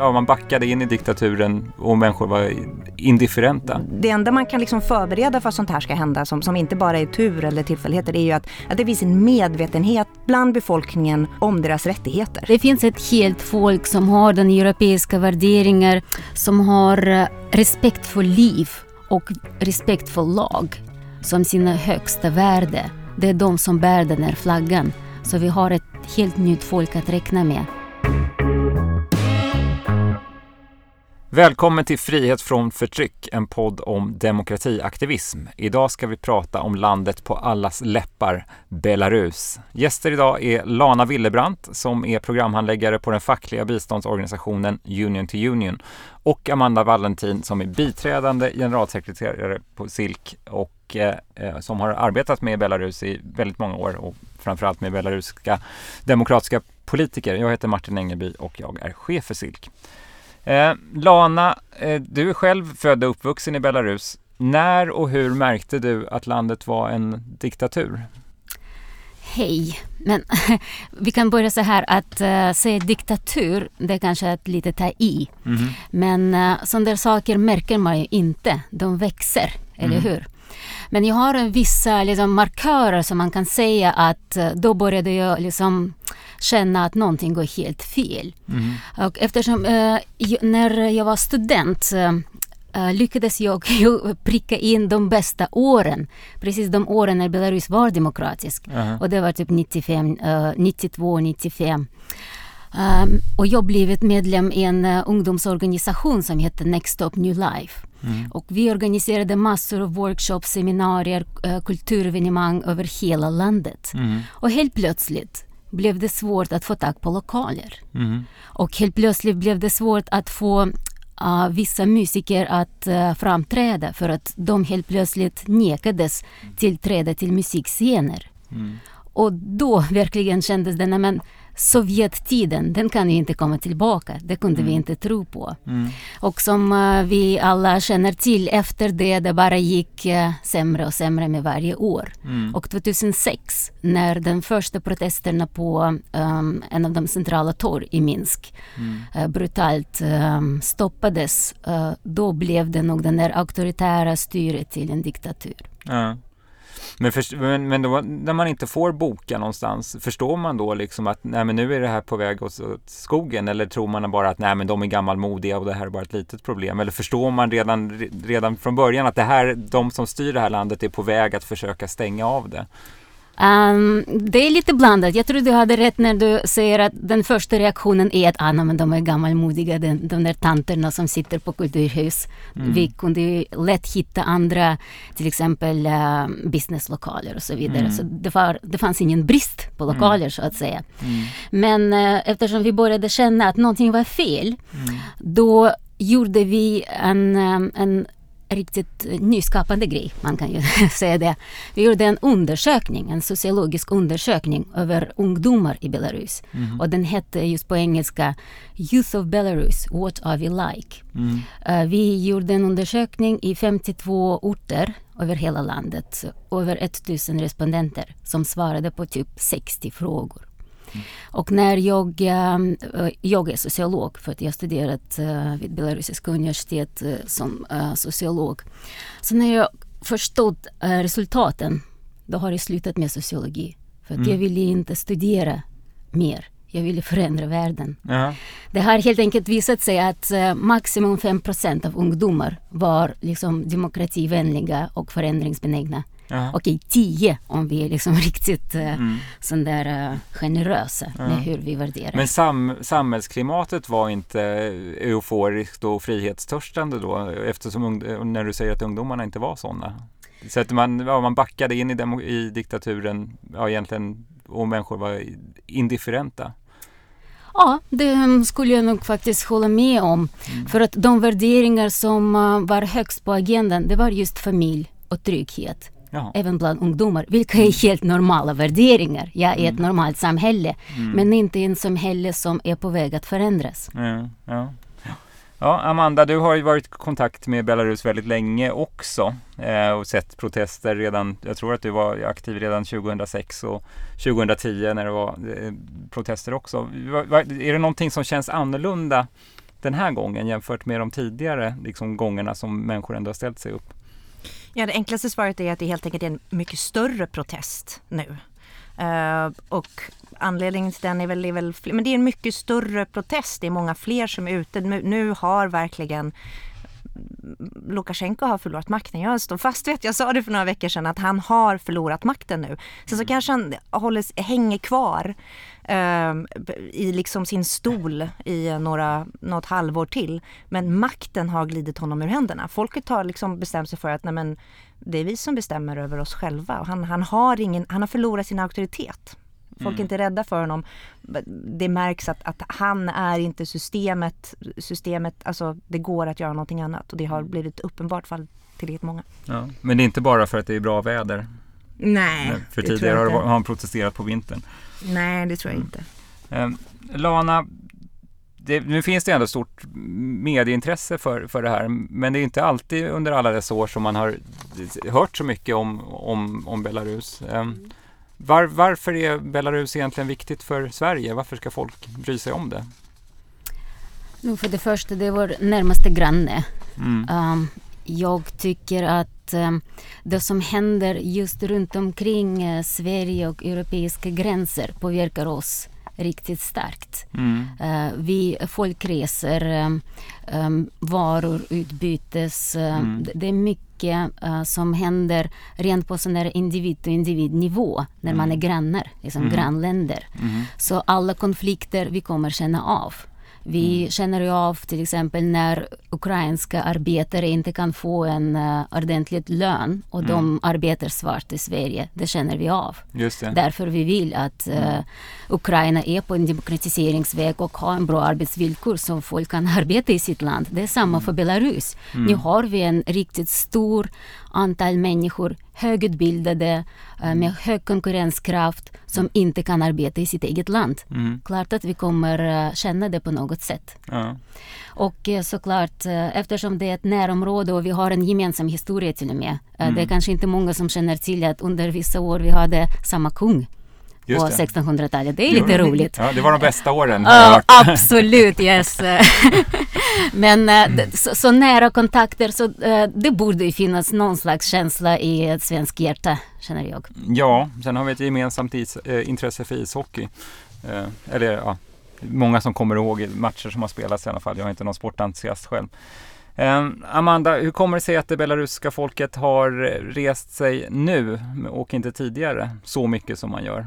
ja, man backade in i diktaturen och människor var indifferenta. Det enda man kan liksom förbereda för att sånt här ska hända, som, som inte bara är tur eller tillfälligheter, är ju att, att det finns en medvetenhet bland befolkningen om deras rättigheter. Det finns ett helt folk som har den europeiska värderingar, som har eh, respekt för liv och respekt för lag som sina högsta värde. Det är de som bär den här flaggan. Så vi har ett helt nytt folk att räkna med. Välkommen till Frihet från förtryck, en podd om demokratiaktivism. Idag ska vi prata om landet på allas läppar, Belarus. Gäster idag är Lana Willebrandt som är programhandläggare på den fackliga biståndsorganisationen Union to Union och Amanda Valentin som är biträdande generalsekreterare på SILK och eh, eh, som har arbetat med Belarus i väldigt många år och framförallt med belarusiska demokratiska politiker. Jag heter Martin Engeby och jag är chef för SILK. Eh, Lana, eh, du är själv född och uppvuxen i Belarus. När och hur märkte du att landet var en diktatur? Hej, men vi kan börja så här att uh, säga diktatur, det är kanske att lite ta i. Mm. Men uh, sådana saker märker man ju inte, de växer, eller mm. hur? Men jag har vissa liksom, markörer som man kan säga att uh, då började jag liksom känna att någonting går helt fel. Mm. Och eftersom eh, när jag var student Uh, lyckades jag pricka in de bästa åren. Precis de åren när Belarus var demokratisk. Uh -huh. Och det var typ 95, uh, 92, 95. Um, och jag blev medlem i en uh, ungdomsorganisation som heter Next Stop New Life. Mm. Och vi organiserade massor av workshops, seminarier, uh, kulturevenemang över hela landet. Mm. Och helt plötsligt blev det svårt att få tag på lokaler. Mm. Och helt plötsligt blev det svårt att få uh, vissa musiker att uh, framträda för att de helt plötsligt nekades tillträde till musikscener. Mm. Och då verkligen kändes det, men Sovjettiden, den kan ju inte komma tillbaka. Det kunde mm. vi inte tro på. Mm. Och som uh, vi alla känner till, efter det, det bara gick uh, sämre och sämre med varje år. Mm. Och 2006, när de första protesterna på um, en av de centrala torg i Minsk uh, brutalt um, stoppades, då blev det nog det där auktoritära styret till en diktatur. Ja. Men, för, men, men då, när man inte får boka någonstans, förstår man då liksom att nej, men nu är det här på väg åt, åt skogen? Eller tror man bara att nej, men de är gammalmodiga och det här är bara ett litet problem? Eller förstår man redan, redan från början att det här, de som styr det här landet är på väg att försöka stänga av det? Um, det är lite blandat. Jag tror du hade rätt när du säger att den första reaktionen är att ah, men de är gammalmodiga, den, de där tanterna som sitter på kulturhus. Mm. Vi kunde ju lätt hitta andra, till exempel uh, businesslokaler och så vidare. Mm. Så det, var, det fanns ingen brist på lokaler mm. så att säga. Mm. Men uh, eftersom vi började känna att någonting var fel, mm. då gjorde vi en, um, en riktigt nyskapande grej, man kan ju säga det. Vi gjorde en undersökning, en sociologisk undersökning över ungdomar i Belarus. Mm. Och den hette just på engelska Youth of Belarus, What are we like? Mm. Uh, vi gjorde en undersökning i 52 orter över hela landet. Över 1000 respondenter som svarade på typ 60 frågor. Och när jag, ehm, jag är sociolog för att jag studerat eh, vid Belarusiska universitet eh, som eh, sociolog. Så när jag förstod resultaten, då har jag slutat med sociologi. För att mm. jag ville inte studera mer. Jag ville förändra världen. Ja. Det har helt enkelt visat sig att maximum 5% av ungdomar var liksom demokrativänliga och förändringsbenägna. Ja. Okej, tio om vi är liksom riktigt uh, mm. sån där uh, generösa ja. med hur vi värderar. Men sam samhällsklimatet var inte euforiskt och frihetstörstande då eftersom när du säger att ungdomarna inte var sådana? Så att man, ja, man backade in i, i diktaturen ja, egentligen och människor var indifferenta? Ja, det skulle jag nog faktiskt hålla med om. Mm. För att de värderingar som var högst på agendan, det var just familj och trygghet. Jaha. även bland ungdomar, vilka är helt normala värderingar. Är mm. ett normalt samhälle, mm. men inte i ett samhälle som är på väg att förändras. Ja, ja. ja, Amanda, du har ju varit i kontakt med Belarus väldigt länge också eh, och sett protester redan, jag tror att du var aktiv redan 2006 och 2010 när det var eh, protester också. Är det någonting som känns annorlunda den här gången jämfört med de tidigare liksom, gångerna som människor ändå har ställt sig upp? Ja, det enklaste svaret är att det helt enkelt är en mycket större protest nu. Uh, och anledningen till den är väl, är väl, men det är en mycket större protest. Det är många fler som är ute. Nu, nu har verkligen Lukasjenko har förlorat makten. Jag står fast vid att jag sa det för några veckor sedan att han har förlorat makten nu. Sen så mm. kanske han håller, hänger kvar eh, i liksom sin stol i några, något halvår till. Men makten har glidit honom ur händerna. Folket har liksom bestämt sig för att nej men, det är vi som bestämmer över oss själva. Han, han, har, ingen, han har förlorat sin auktoritet. Folk är mm. inte rädda för honom. Det märks att, att han är inte systemet. Systemet, alltså det går att göra någonting annat och det har mm. blivit uppenbart för tillräckligt många. Ja, men det är inte bara för att det är bra väder? Nej, För tidigare har, har han protesterat på vintern? Nej, det tror jag inte. Mm. Lana, det, nu finns det ändå stort medieintresse för, för det här, men det är inte alltid under alla dessa år som man har hört så mycket om, om, om Belarus. Mm. Var, varför är Belarus egentligen viktigt för Sverige? Varför ska folk bry sig om det? Nu för det första, det är vår närmaste granne. Mm. Um, jag tycker att um, det som händer just runt omkring uh, Sverige och europeiska gränser påverkar oss riktigt starkt. Mm. Uh, vi folkresor, um, um, varor utbytes. Mm. det, är mycket som händer rent på sån där individ och individnivå när mm. man är grannar, liksom mm. grannländer. Mm. Så alla konflikter vi kommer känna av. Vi mm. känner ju av till exempel när ukrainska arbetare inte kan få en uh, ordentlig lön och mm. de arbetar svart i Sverige. Det känner vi av. Därför vi vill att uh, Ukraina är på en demokratiseringsväg och har en bra arbetsvillkor så folk kan arbeta i sitt land. Det är samma mm. för Belarus. Mm. Nu har vi en riktigt stor antal människor, högutbildade, uh, med hög konkurrenskraft som inte kan arbeta i sitt eget land. Mm. Klart att vi kommer uh, känna det på något sätt. Ja. Och uh, såklart eftersom det är ett närområde och vi har en gemensam historia till och med. Mm. Det är kanske inte många som känner till att under vissa år vi hade samma kung på 1600-talet. Det är lite roligt. Ja, det var de bästa åren. Ja, absolut, yes. Men mm. så, så, nära kontakter så det borde finnas någon slags känsla i ett svenskt hjärta, känner jag. Ja, sen har vi ett gemensamt is, äh, intresse för ishockey. Eller ja, många som kommer ihåg matcher som har spelats i alla fall. Jag är inte någon sportentusiast själv. Um, Amanda, hur kommer det sig att det belarusiska folket har rest sig nu och inte tidigare så mycket som man gör?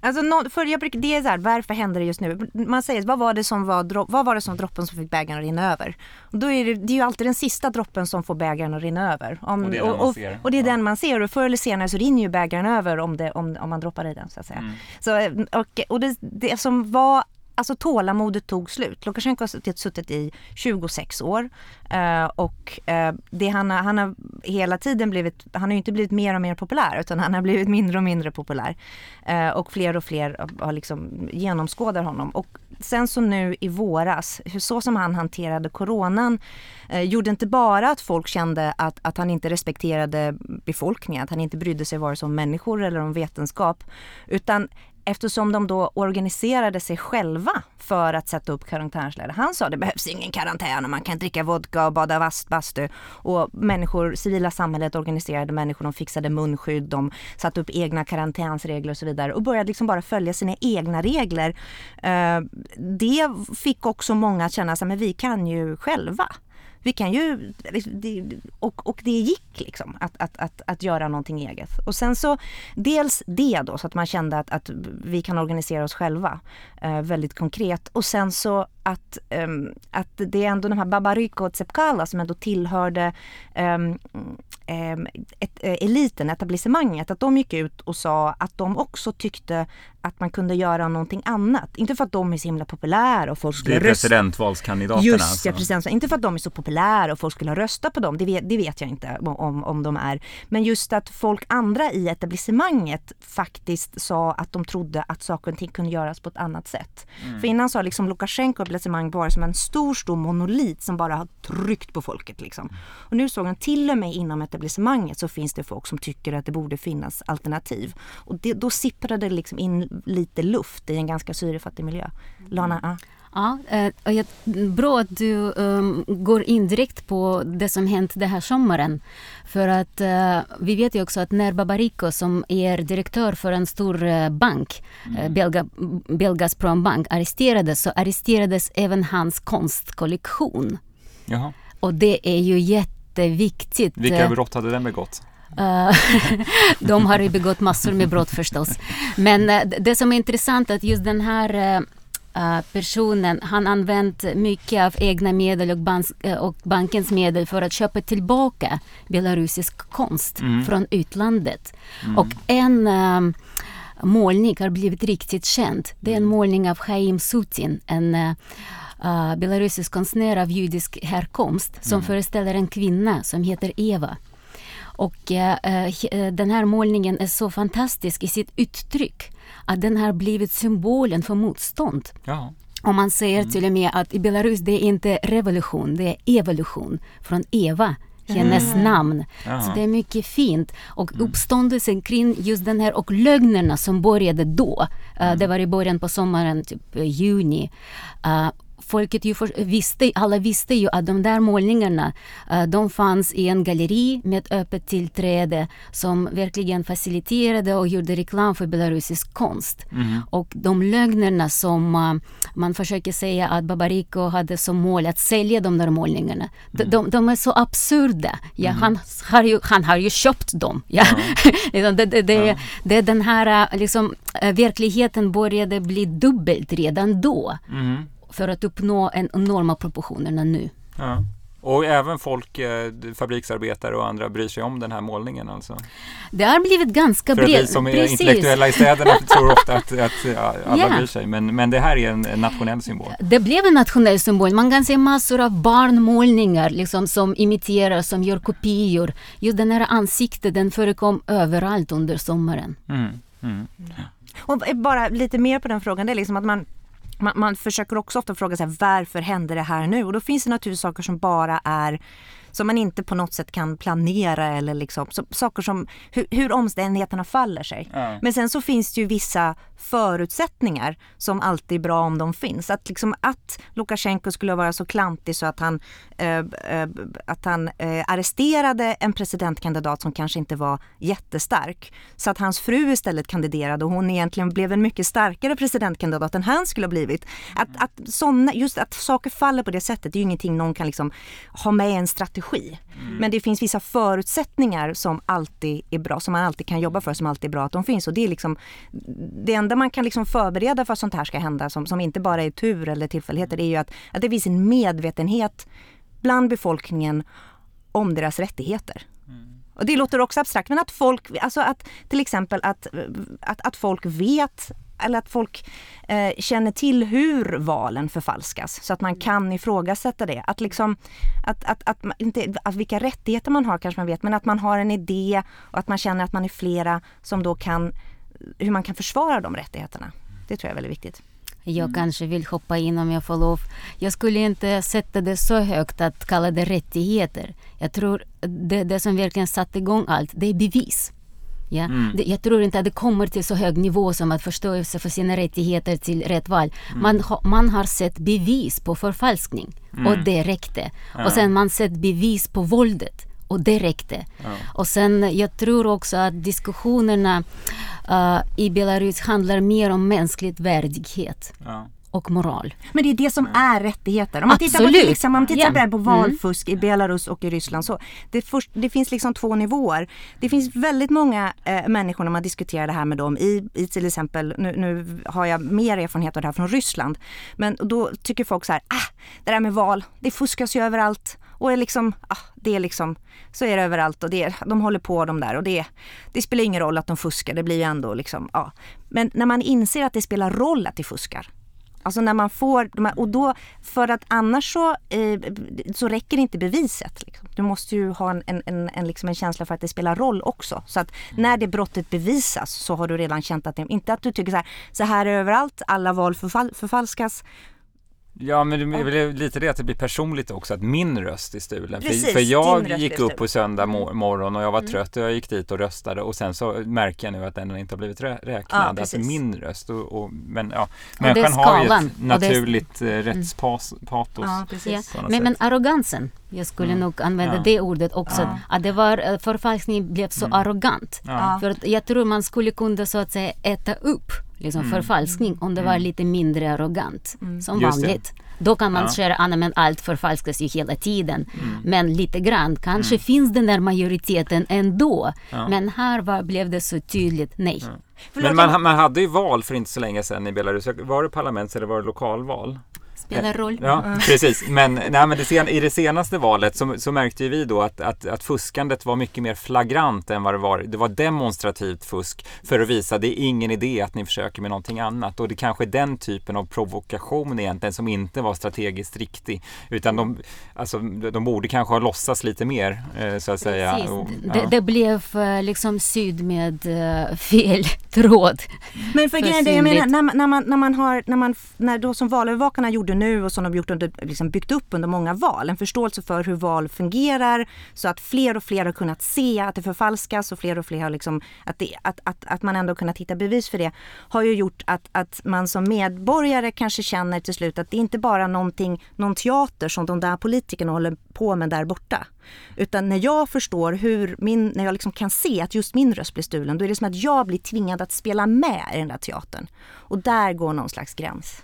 Alltså, no, för jag brukar, det är så här, varför händer det just nu? Man säger, vad var det som var, vad var det som droppen som fick bägaren att rinna över? Och då är det, det är ju alltid den sista droppen som får bägaren att rinna över. Om, och det är den och, man ser. Och, det är ja. den man ser och förr eller senare så rinner ju bägaren över om, det, om, om man droppar i den så att säga. Mm. Så, och och det, det som var alltså tålamodet tog slut. Lukasjenko har suttit i 26 år eh, och eh, det han, har, han har hela tiden blivit, han har ju inte blivit mer och mer populär utan han har blivit mindre och mindre populär. Eh, och fler och fler har liksom genomskådar honom. Och sen så nu i våras, så som han hanterade coronan eh, gjorde inte bara att folk kände att, att han inte respekterade befolkningen, att han inte brydde sig vare sig om människor eller om vetenskap. Utan eftersom de då organiserade sig själva för att sätta upp karantänsläger. Han sa det behövs ingen karantän och man kan dricka vodka och bada bastu. Och människor, civila samhället organiserade människor, de fixade munskydd, de satte upp egna karantänsregler och så vidare och började liksom bara följa sina egna regler. Eh, det fick också många att känna att vi kan ju själva vi kan ju, liksom, och, och det gick liksom att, att, att, att göra någonting eget. Och sen så dels det då så att man kände att, att vi kan organisera oss själva väldigt konkret och sen så att, um, att det är ändå de här Babariko och Tsepkala som ändå tillhörde um, um, ett, uh, eliten, etablissemanget, att de gick ut och sa att de också tyckte att man kunde göra någonting annat. Inte för att de är så himla populära och folk skulle rösta. Det är presidentvalskandidaterna. Just alltså. ja, president, inte för att de är så populära och folk skulle rösta på dem. Det vet, det vet jag inte om, om de är. Men just att folk andra i etablissemanget faktiskt sa att de trodde att saker och ting kunde göras på ett annat sätt. Mm. För innan sa liksom Lukasjenko etablissemang bara som en stor, stor monolit som bara har tryckt på folket. Liksom. Och nu såg han till och med inom etablissemanget så finns det folk som tycker att det borde finnas alternativ. Och det, då sipprade det liksom in lite luft i en ganska syrefattig miljö. Lana? Ah. Ja, eh, och jag, bra att du um, går in direkt på det som hänt den här sommaren. För att uh, vi vet ju också att när Babarico som är direktör för en stor uh, bank, mm. uh, Belga, Belgazprom bank, arresterades så arresterades även hans konstkollektion. Jaha. Och det är ju jätteviktigt. Vilka brott hade den begått? de har ju begått massor med brott förstås. Men det som är intressant är att just den här personen, han använt mycket av egna medel och, bank, uh, och, bankens medel för att köpa tillbaka belarusisk konst mm. från utlandet. Mm. Och en uh, målning har blivit riktigt känd. Det är en målning av Chaim Sutin, en uh, belarusisk konstnär av judisk härkomst som mm. föreställer en kvinna som heter Eva. Och uh, den här målningen är så fantastisk i sitt uttryck att den har blivit symbolen för motstånd. Ja. Och man säger mm. till och med att i Belarus det är inte revolution, det är evolution från Eva hennes mm. namn. Jaha. Så det är mycket fint. Och mm. uppståndelsen kring just den här och lögnerna som började då. Uh, det var i början på sommaren, typ juni. Uh, folket ju för, visste, alla visste ju att de där målningarna uh, de fanns i en galleri med öppet tillträde som verkligen faciliterade och gjorde reklam för belarusisk konst. Mm. Och de lögnerna som uh, man försöker säga att Babarico hade som mål att sälja de där målningarna. Mm. De, de, är så absurda. Ja, mm. han, har ju, han har ju köpt dem. Ja. ja. det, det, det, ja. det, den här eh, liksom, verkligheten började bli dubbelt redan då. För att uppnå en enorma proportionerna nu. Ja. Och även folk, eh, fabriksarbetare och andra bryr sig om den här målningen alltså? Det har blivit ganska brett. För vi som är Precis. intellektuella i städerna tror ofta att, att ja, alla yeah. bryr sig. Men, men det här är en, en, nationell symbol. Det blev en nationell symbol. Man kan se massor av barnmålningar liksom, som imiterar, som gör kopior. Just den här ansiktet, den förekom överallt under sommaren. Mm. Mm. Och bara lite mer på den frågan, det är liksom att man man, man, försöker också ofta fråga sig varför hände det här nu? Och då finns det naturligtvis saker som bara är som man inte på något sätt kan planera eller liksom, så, saker som hur, hur omständigheterna faller sig. Ja. Men sen så finns det ju vissa förutsättningar som alltid är bra om de finns. Att, liksom, att Lukasjenko skulle vara så klantig så att han, äh, äh, att han äh, arresterade en presidentkandidat som kanske inte var jättestark. Så att hans fru istället kandiderade och hon egentligen blev en mycket starkare presidentkandidat än han skulle ha blivit. Att, att såna, just att saker faller på det sättet, det är ju ingenting någon kan liksom ha med i en strategi. Mm. Men det finns vissa förutsättningar som alltid är bra, som man alltid kan jobba för, som alltid är bra att de finns. Och det är liksom det enda man kan liksom förbereda för att sånt här ska hända, som, som inte bara är tur eller tillfälligheter, är ju att, att det finns en medvetenhet bland befolkningen om deras rättigheter. Mm. Och det låter också abstrakt, men att folk, alltså att till exempel att, att, att folk vet eller att folk eh, känner till hur valen förfalskas så att man kan ifrågasätta det. Att liksom, att, att, att, inte, att vilka rättigheter man har kanske man vet, men att man har en idé och att man känner att man är flera som då kan, hur man kan försvara de rättigheterna. Det tror jag är väldigt viktigt. Jag mm. kanske vill hoppa in om jag får lov. Jag skulle inte sätta det så högt att kalla det rättigheter. Jag tror det, det som verkligen satte igång allt, det är bevis. Ja? Mm. Jag tror inte att det kommer till så hög nivå som att förståelse för sina rättigheter till rätt val. Mm. Man, ha, man har sett bevis på förfalskning mm. och det räckte. Ja. Och sen man sett bevis på våldet och det räckte. Ja. Och sen jag tror också att diskussionerna uh, i Belarus handlar mer om mänsklig värdighet. Ja och moral. Men det är det som är rättigheter. Om man Absolut. tittar på, till exempel, om man tittar yeah. på mm. valfusk mm. i Belarus och i Ryssland så det, först, det finns liksom två nivåer. Det finns väldigt många eh, människor när man diskuterar det här med dem i, i till exempel, nu, nu, har jag mer erfarenhet av det här från Ryssland, men då tycker folk så här, ah, det där med val, det fuskas ju överallt. Och är liksom, ah, det är liksom, så är det överallt och det, de håller på de där och det, det spelar ingen roll att de fuskar, det blir ju ändå liksom, ja. Men när man inser att det spelar roll att de fuskar, Alltså när man får, och då, för att annars så, eh, så räcker inte beviset. Liksom. Du måste ju ha en, en, en, en, liksom en känsla för att det spelar roll också. Så att när det brottet bevisas så har du redan känt att det, inte att du tycker så här, så här är överallt, alla val förfal, förfalskas. Ja, men det är väl lite det att det blir personligt också, att min röst är stulen. Precis, för, jag gick upp på söndag Mm. mor- morgon och jag var Mm. trött och jag gick dit och röstade och sen så märker jag nu att den inte har blivit rä- räknad. Ja, alltså min röst. Och, och, men ja, människan har ju ett naturligt eh, rättspatos. Ja, Men, men arrogansen, jag skulle Mm. nog använda Ja. det ordet också. Ja. Att det var, eh, förfalskningen blev så Mm. arrogant. Ja. För att jag tror man skulle kunna så att säga äta upp liksom, Mm. förfalskning om det var Mm. lite mindre arrogant. Mm. Som Just det. vanligt. Då kan man Ja. säga att men allt förfalskas ju hela tiden. Mm. Men lite grann, kanske Mm. finns den där majoriteten ändå. Ja. Men här var, blev det så tydligt nej. Men man, man hade ju val för inte så länge sedan i Belarus. Var det parlaments eller var det lokalval? Spelar roll. Ja, precis. Men, nej, men det sen, i det senaste valet så, så märkte ju vi då att, att, att fuskandet var mycket mer flagrant än vad det var. Det var demonstrativt fusk för att visa att det är ingen idé att ni försöker med någonting annat. Och det kanske är den typen av provokation egentligen som inte var strategiskt riktig. Utan de, alltså, de borde kanske ha låtsats lite mer eh, så att säga. Precis. Och, det, ja. det blev eh, liksom syd med eh, fel tråd. Men för för det jag menar, när man, när man, när man har, när man, när då som valövervakarna gjorde nu och som de gjort under, liksom byggt upp under många val, en förståelse för hur val fungerar så att fler och fler har kunnat se att det förfalskas och fler och fler har liksom, att, det, att, att, att man ändå kunnat hitta bevis för det, har ju gjort att, att man som medborgare kanske känner till slut att det inte bara är någonting, någon teater som de där politikerna håller på med där borta. Utan när jag förstår hur min, när jag liksom kan se att just min röst blir stulen, då är det som att jag blir tvingad att spela med i den där teatern. Och där går någon slags gräns.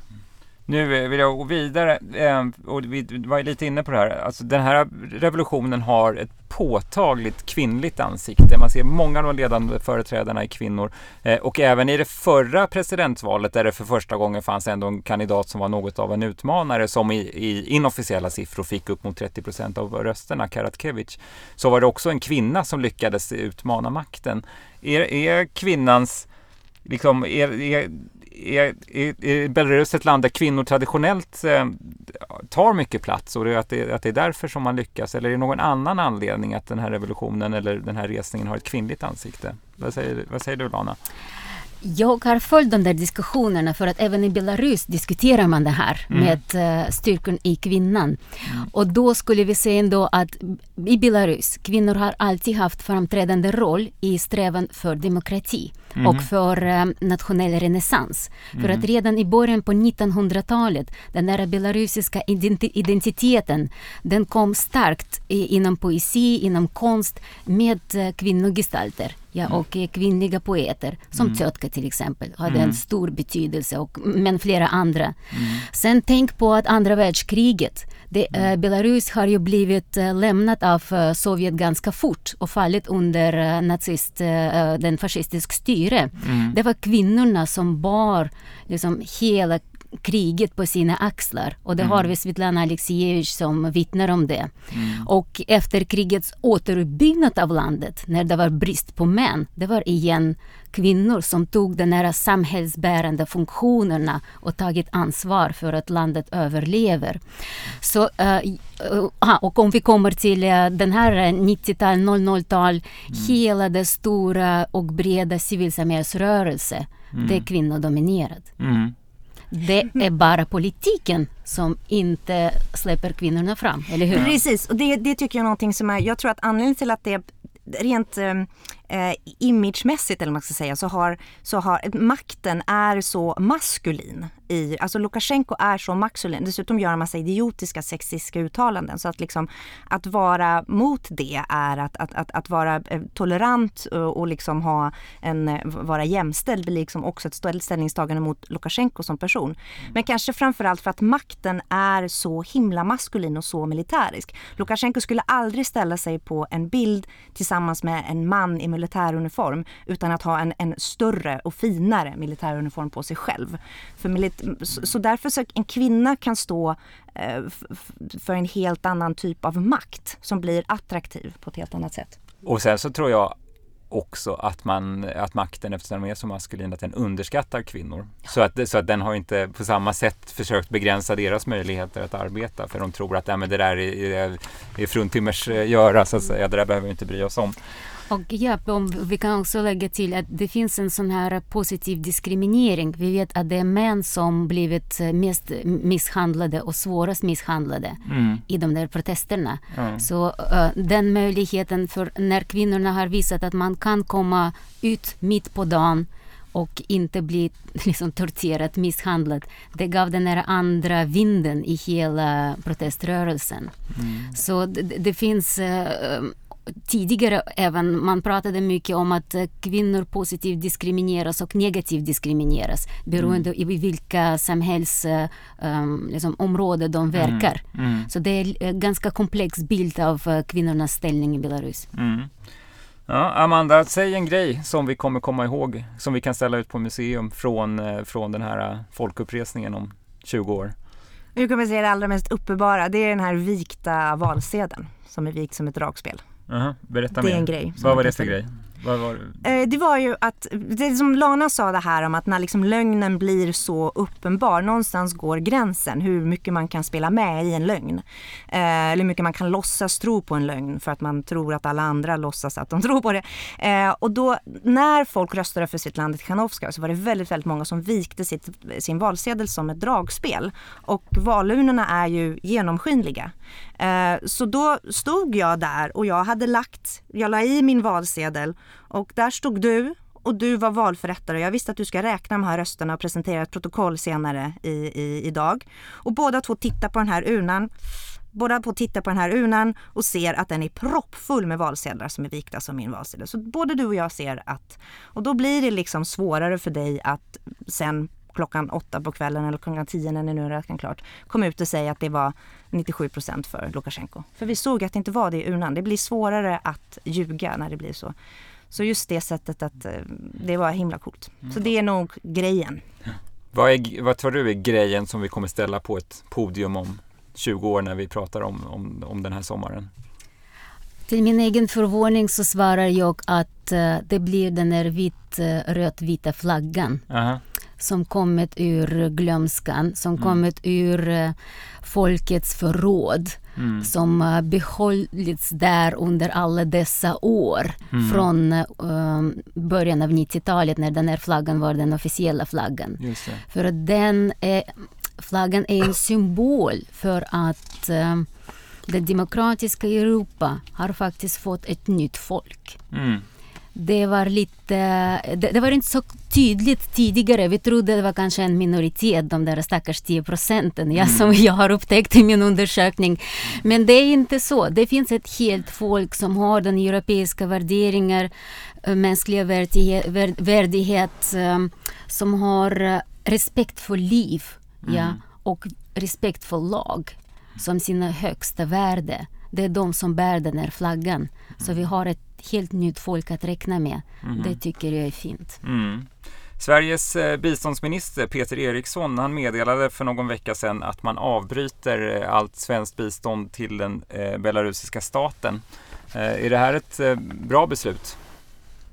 Nu vill jag gå vidare ehm, och vi var lite inne på det här. Alltså den här revolutionen har ett påtagligt kvinnligt ansikte. Man ser många av de ledande företrädarna är kvinnor. Eh, och även i det förra presidentvalet där det för första gången fanns ändå en kandidat som var något av en utmanare som i, i inofficiella siffror fick upp mot 30 procent av rösterna, Karatkevich, så var det också en kvinna som lyckades utmana makten. Är, är kvinnans liksom, är, är, är, är, är Belarus ett land där kvinnor traditionellt eh, tar mycket plats och det att, det, att det är därför som man lyckas? Eller är det någon annan anledning att den här revolutionen eller den här resningen har ett kvinnligt ansikte? Vad säger, vad säger du Lana? Jag har följt de där diskussionerna för att även i Belarus diskuterar man det här Mm. med uh, styrkan i kvinnan. Och då skulle vi säga ändå att i Belarus, kvinnor har alltid haft framträdande roll i strävan för demokrati Mhm. och för eh, nationell renässans. För Mhm. att redan i början på 1900-talet, den där belarusiska identi- identiteten, den kom starkt i, inom poesi, inom konst med eh, kvinnogestalter. Ja, Mm. och eh, kvinnliga poeter, som Tjötka till exempel, hade Mm. en stor betydelse, och, men flera andra. Mm. Sen tänk på att andra världskriget, det, eh, Belarus har ju blivit eh, lämnat av eh, Sovjet ganska fort och fallit under eh, nazist, eh, den fascistisk styre. Mm. Det var kvinnorna som bar liksom, hela kriget på sina axlar. Och det Mm. har vi Svetlana Aleksijevich som vittnar om det. Mm. Och efter krigets återuppbyggnad av landet, när det var brist på män, det var igen kvinnor som tog de här samhällsbärande funktionerna och tagit ansvar för att landet överlever. Så, aha, och om vi kommer till eh, den här eh, 90-tal, 00-tal, hela det stora och breda civilsamhällsrörelse, det är kvinnodominerat. Mm. Det är bara politiken som inte släpper kvinnorna fram, eller hur? Precis, och det, det tycker jag är någonting som är, jag tror att anledningen till att det rent eh, eh, imagemässigt eller vad man ska säga så har, så har makten är så maskulin. I, alltså Lukasjenko är så maskulin. Dessutom gör han massa idiotiska sexistiska uttalanden. Så att liksom att vara mot det är att, att, att, att vara eh, tolerant och, och liksom ha en, vara jämställd blir liksom också ett ställningstagande mot Lukasjenko som person. Men kanske framförallt för att makten är så himla maskulin och så militärisk. Lukasjenko skulle aldrig ställa sig på en bild tillsammans med en man i militäruniform utan att ha en, en större och finare militäruniform på sig själv. För, milit- så, så därför så en kvinna kan stå eh, f- för en helt annan typ av makt som blir attraktiv på ett helt annat sätt. Och sen så tror jag också att, man, att makten, eftersom den är så maskulin, att den underskattar kvinnor. Så, att, så att den har inte på samma sätt försökt begränsa deras möjligheter att arbeta. För de tror att ja, men det där är, är, är fruntimmers eh, göra, så att säga. Det där behöver vi inte bry oss om. Och ja, vi kan också lägga till att det finns en sån här positiv diskriminering. Vi vet att det är män som blivit mest misshandlade och svårast misshandlade mm. i de där protesterna. Mm. Så uh, den möjligheten för när kvinnorna har visat att man kan komma ut mitt på dagen och inte bli liksom, torterad, misshandlad. Det gav den här andra vinden i hela proteströrelsen. Mm. Så det, det finns uh, tidigare även, man pratade mycket om att eh, kvinnor positivt diskrimineras och negativt diskrimineras beroende mm. i vilka samhällsområden eh, um, liksom, de mm. verkar. Mm. Mm. Så det är en ganska komplex bild av kvinnornas ställning i Belarus. Mm. Ja, Amanda, säg en grej som vi kommer komma ihåg, som vi kan ställa ut på museum från, från den här folkuppresningen om 20 år. Nu kommer jag säga det allra mest uppenbara, det är den här vikta valsedeln som är vikt som ett dragspel. Uh-huh. Berätta det mer. är en grej. Vad var det för grej? Var det? Eh, det var ju att, det som Lana sa det här om att när liksom lögnen blir så uppenbar, någonstans går gränsen hur mycket man kan spela med i en lögn. Eh, eller hur mycket man kan låtsas tro på en lögn för att man tror att alla andra låtsas att de tror på det. Eh, och då när folk röstade för sitt land i Tikhanovskaja så var det väldigt, väldigt många som vikte sitt, sin valsedel som ett dragspel. Och valurnorna är ju genomskinliga. Så då stod jag där och jag hade lagt, jag la i min valsedel och där stod du och du var valförrättare. Jag visste att du ska räkna de här rösterna och presentera ett protokoll senare i, i, idag. Och båda två tittar på den här urnan. Båda två tittar på den här urnan och ser att den är proppfull med valsedlar som är vikta som min valsedel. Så både du och jag ser att, och då blir det liksom svårare för dig att sen klockan åtta på kvällen eller klockan tio när ni nu räknar klart, komma ut och säga att det var 97 procent för Lukasjenko. För vi såg att det inte var det i urnan. Det blir svårare att ljuga när det blir så. Så just det sättet att eh, det var himla coolt. Så mm. det är nog grejen. Vad, är, vad tror du är grejen som vi kommer ställa på ett podium om 20 år när vi pratar om, om, om den här sommaren? Till min egen förvåning så svarar jag att uh, det blir den här vit, uh, röd-vita flaggan. Uh -huh som kommit ur glömskan, som mm. kommit ur uh, folkets förråd. Mm. som behållits där under alla dessa år. Mm. Från uh, början av 90-talet när den här flaggan var den officiella flaggan. För att den är, flaggan är en symbol för att uh, det demokratiska Europa har faktiskt fått ett nytt folk. Mm det var lite, det, det, var inte så tydligt tidigare. Vi trodde det var kanske en minoritet, de där stackars 10 procenten, ja, mm. som jag har upptäckt i min undersökning. Men det är inte så. Det finns ett helt folk som har den europeiska värderingar, eh, mänskliga värdighet, värdighet eh, som har eh, respekt för liv mm. ja, och respekt för lag som sina högsta värde. Det är de som bär den här flaggan. Så vi har ett helt nytt folk att räkna med. Mm. Det tycker jag är fint. Mm. Sveriges eh, biståndsminister Peter Eriksson han meddelade för någon vecka sedan att man avbryter eh, allt svenskt bistånd till den eh, belarusiska staten. Är det här ett bra beslut?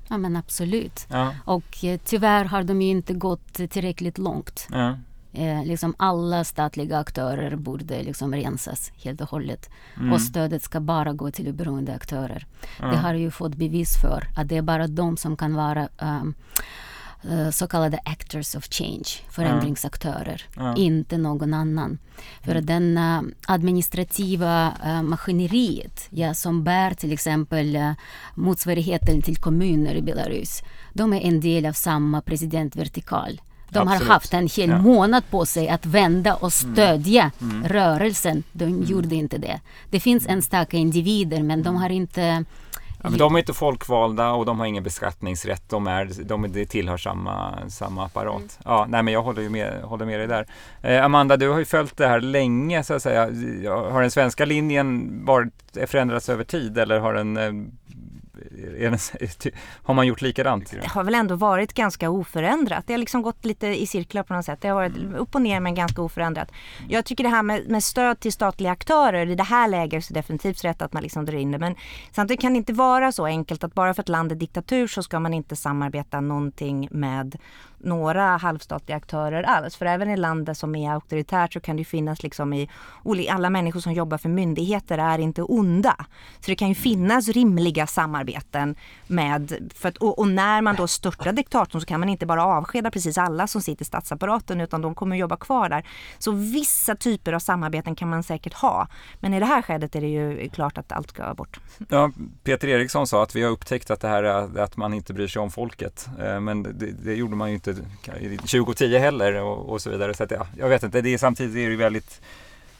Ja men absolut. Ja. Och tyvärr har de ju inte gått tillräckligt långt. Ja. Eh, liksom alla statliga aktörer borde liksom rensas helt och hållet. Mm. Och stödet ska bara gå till oberoende aktörer. Ja. Det har ju fått bevis för att det är bara de som kan vara um, uh, så kallade actors of change, förändringsaktörer, ja. inte någon annan. För mm. den uh, administrativa uh, maskineriet ja, som bär till exempel uh, motsvarigheten till kommuner i Belarus, de är en del av samma presidentvertikal. De Absolut. har haft en hel ja. månad på sig att vända och mm. stödja mm. rörelsen. De mm. gjorde inte det. Det finns enstaka individer men de har inte Ja, men de är inte folkvalda och de har ingen beskattningsrätt. De, är, de tillhör samma, samma apparat. Mm. Ja, nej, men jag håller, ju med, håller med dig där. Eh, Amanda, du har ju följt det här länge så att säga. Har den svenska linjen varit, förändrats över tid eller har den eh, har man gjort likadant? Det har väl ändå varit ganska oförändrat. Det har liksom gått lite i cirklar på något sätt. Det har varit mm. upp och ner men ganska oförändrat. Jag tycker det här med, med stöd till statliga aktörer, i det här läget så är det definitivt rätt att man liksom drar in det. Men samtidigt kan det inte vara så enkelt att bara för att land är diktatur så ska man inte samarbeta någonting med några halvstatliga aktörer alls. För även i länder som är auktoritärt så kan det finnas liksom i alla människor som jobbar för myndigheter är inte onda. Så det kan ju finnas rimliga samarbeten med, för att, och, och, när man då störtar diktatorn så kan man inte bara avskeda precis alla som sitter i statsapparaten utan de kommer jobba kvar där. Så vissa typer av samarbeten kan man säkert ha. Men i det här skedet är det ju klart att allt ska bort. Ja, Peter Eriksson sa att vi har upptäckt att det här är att man inte bryr sig om folket. Eh, men det, det gjorde man ju inte 2010 heller och, och så vidare. Så att, ja, jag vet inte, det är, samtidigt är det väldigt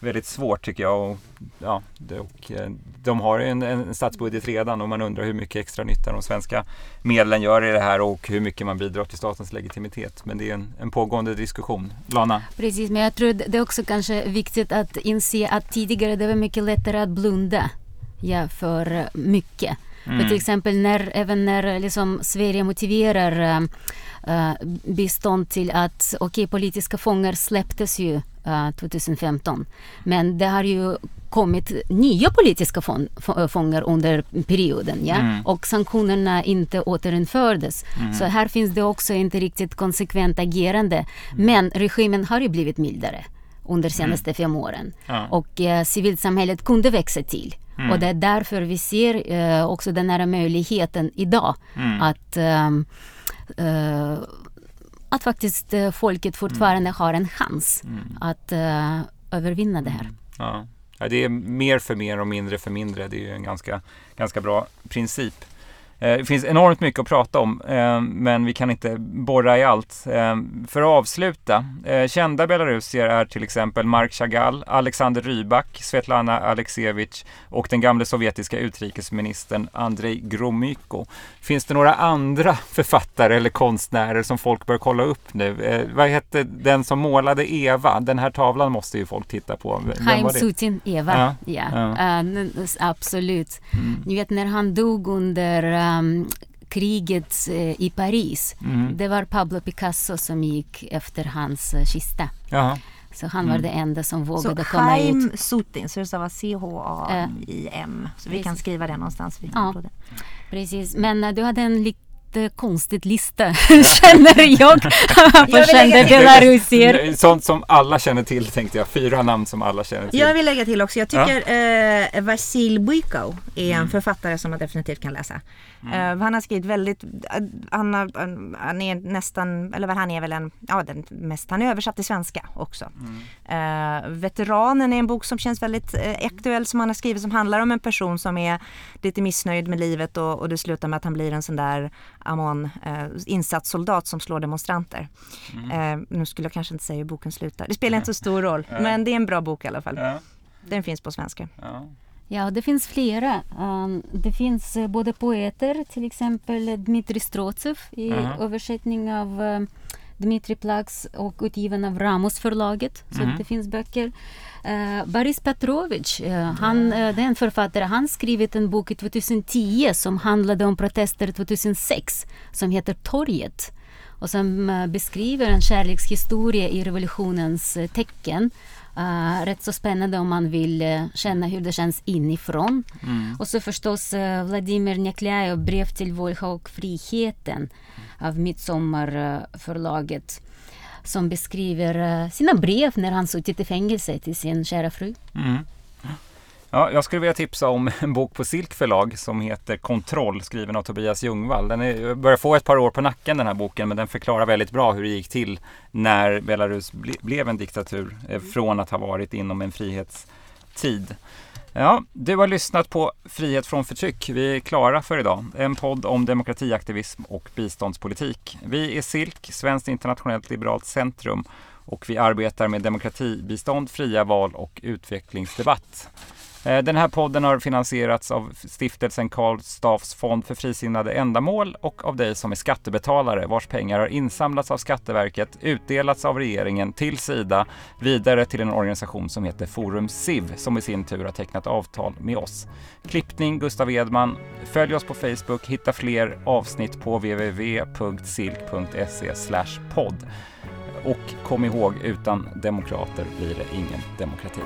väldigt svårt tycker jag. Och, ja, och, eh, de har en, en statsbudget redan och man undrar hur mycket extra nytta de svenska medlen gör i det här och hur mycket man bidrar till statens legitimitet. Men det är en, en pågående diskussion. Lana? Precis, men jag tror det är också kanske viktigt att inse att tidigare det var mycket lättare att blunda ja, för mycket. Mm. För till exempel när, även när liksom Sverige motiverar uh, bistånd till att okej, okay, politiska fångar släpptes ju 2015. Men det har ju kommit nya politiska fångar under perioden. Ja? Mm. Och sanktionerna inte återinfördes. Mm. Så här finns det också inte riktigt konsekvent agerande. Mm. Men regimen har ju blivit mildare under de senaste mm. fem åren. Ja. Och eh, civilsamhället kunde växa till. Mm. Och det är därför vi ser eh, också den här möjligheten idag mm. att um, uh, att faktiskt uh, folket fortfarande mm. har en chans mm. att uh, övervinna det här. Mm. Ja. ja. det är mer för mer och mindre för mindre. Det är ju en ganska, ganska bra princip. Eh, det finns enormt mycket att prata om, eh, men vi kan inte borra i allt. Eh, för att avsluta, kända belarusier är till exempel Mark Chagall, Alexander Rybak, Svetlana Aleksevich och den gamle sovjetiska utrikesministern Andrei Gromyko. Finns det några andra författare eller konstnärer som folk bör kolla upp nu? Vad hette den som målade Eva? Den här tavlan måste ju folk titta på. Haim Sutin, Eva. Ja, ja. ja. Uh, absolut. Mm. Ni vet när han dog under um, kriget uh, i Paris. Mm. Det var Pablo Picasso som gick efter hans uh, kista. Jaha. Så han mm. var det enda som vågade så komma Haim ut. Sutin, så det stavas C-H-A-I-M. Så vi kan skriva det någonstans. ja, precis. Men uh, du hade en konstigt lista, känner jag, på kända belarusier. Sånt som alla känner till tänkte jag. Fyra namn som alla känner till. Jag vill lägga till också. Jag tycker ja. eh, Vasil Bykov är en mm. författare som man definitivt kan läsa. Mm. Uh, han har skrivit väldigt, uh, han, har, uh, han är nästan, eller han är väl en, ja den mest, han är översatt till svenska också. Mm. Veteranen är en bok som känns väldigt aktuell som han har skrivit som handlar om en person som är lite missnöjd med livet och, och det slutar med att han blir en sån där Amon, insatssoldat som slår demonstranter. Mm. nu skulle jag kanske inte säga hur boken slutar, det spelar inte så stor roll men det är en bra bok i alla fall. Ja. Den finns på svenska. Ja. Ja, det finns flera. Um, det finns uh, både poeter, till exempel Dmitrij Strotsev i uh -huh. översättning av uh, Dmitrij Plax och utgiven av Ramos förlaget. Så uh -huh. det finns böcker. Uh, Boris Petrovich, uh, han, uh, det är en författare, han skrivit en bok 2010 som handlade om protester 2006 som heter Torget och som beskriver en kärlekshistoria i revolutionens tecken Uh, rätt så spännande om man vill uh, känna hur det känns inifrån. Mm. Och så förstås uh, Vladimir Neklyajev, Brev till Volga och friheten av Midsommarförlaget som beskriver eh, sina brev när han suttit i fängelse till sin kära fru. Mm. Ja, jag skulle vilja tipsa om en bok på Silk förlag som heter Kontroll skriven av Tobias Ljungvall. Den är, börjar få ett par år på nacken den här boken men den förklarar väldigt bra hur det gick till när Belarus ble, blev en diktatur eh, från att ha varit inom en frihetstid. Ja, du har lyssnat på Frihet från förtryck. Vi är klara för idag. En podd om demokratiaktivism och biståndspolitik. Vi är SILK, Svenskt internationellt liberalt centrum och vi arbetar med demokratibistånd, fria val och utvecklingsdebatt. Eh, den här podden har finansierats av stiftelsen Karl Staffs fond för frisinnade ändamål och av dig som är skattebetalare vars pengar har insamlats av Skatteverket, utdelats av regeringen till Sida, vidare till en organisation som heter Forum SIV som i sin tur har tecknat avtal med oss. Klippning Gustav Edman. Följ oss på Facebook, hitta fler avsnitt på www.silk.se podd. Och kom ihåg, utan demokrater blir det ingen demokrati.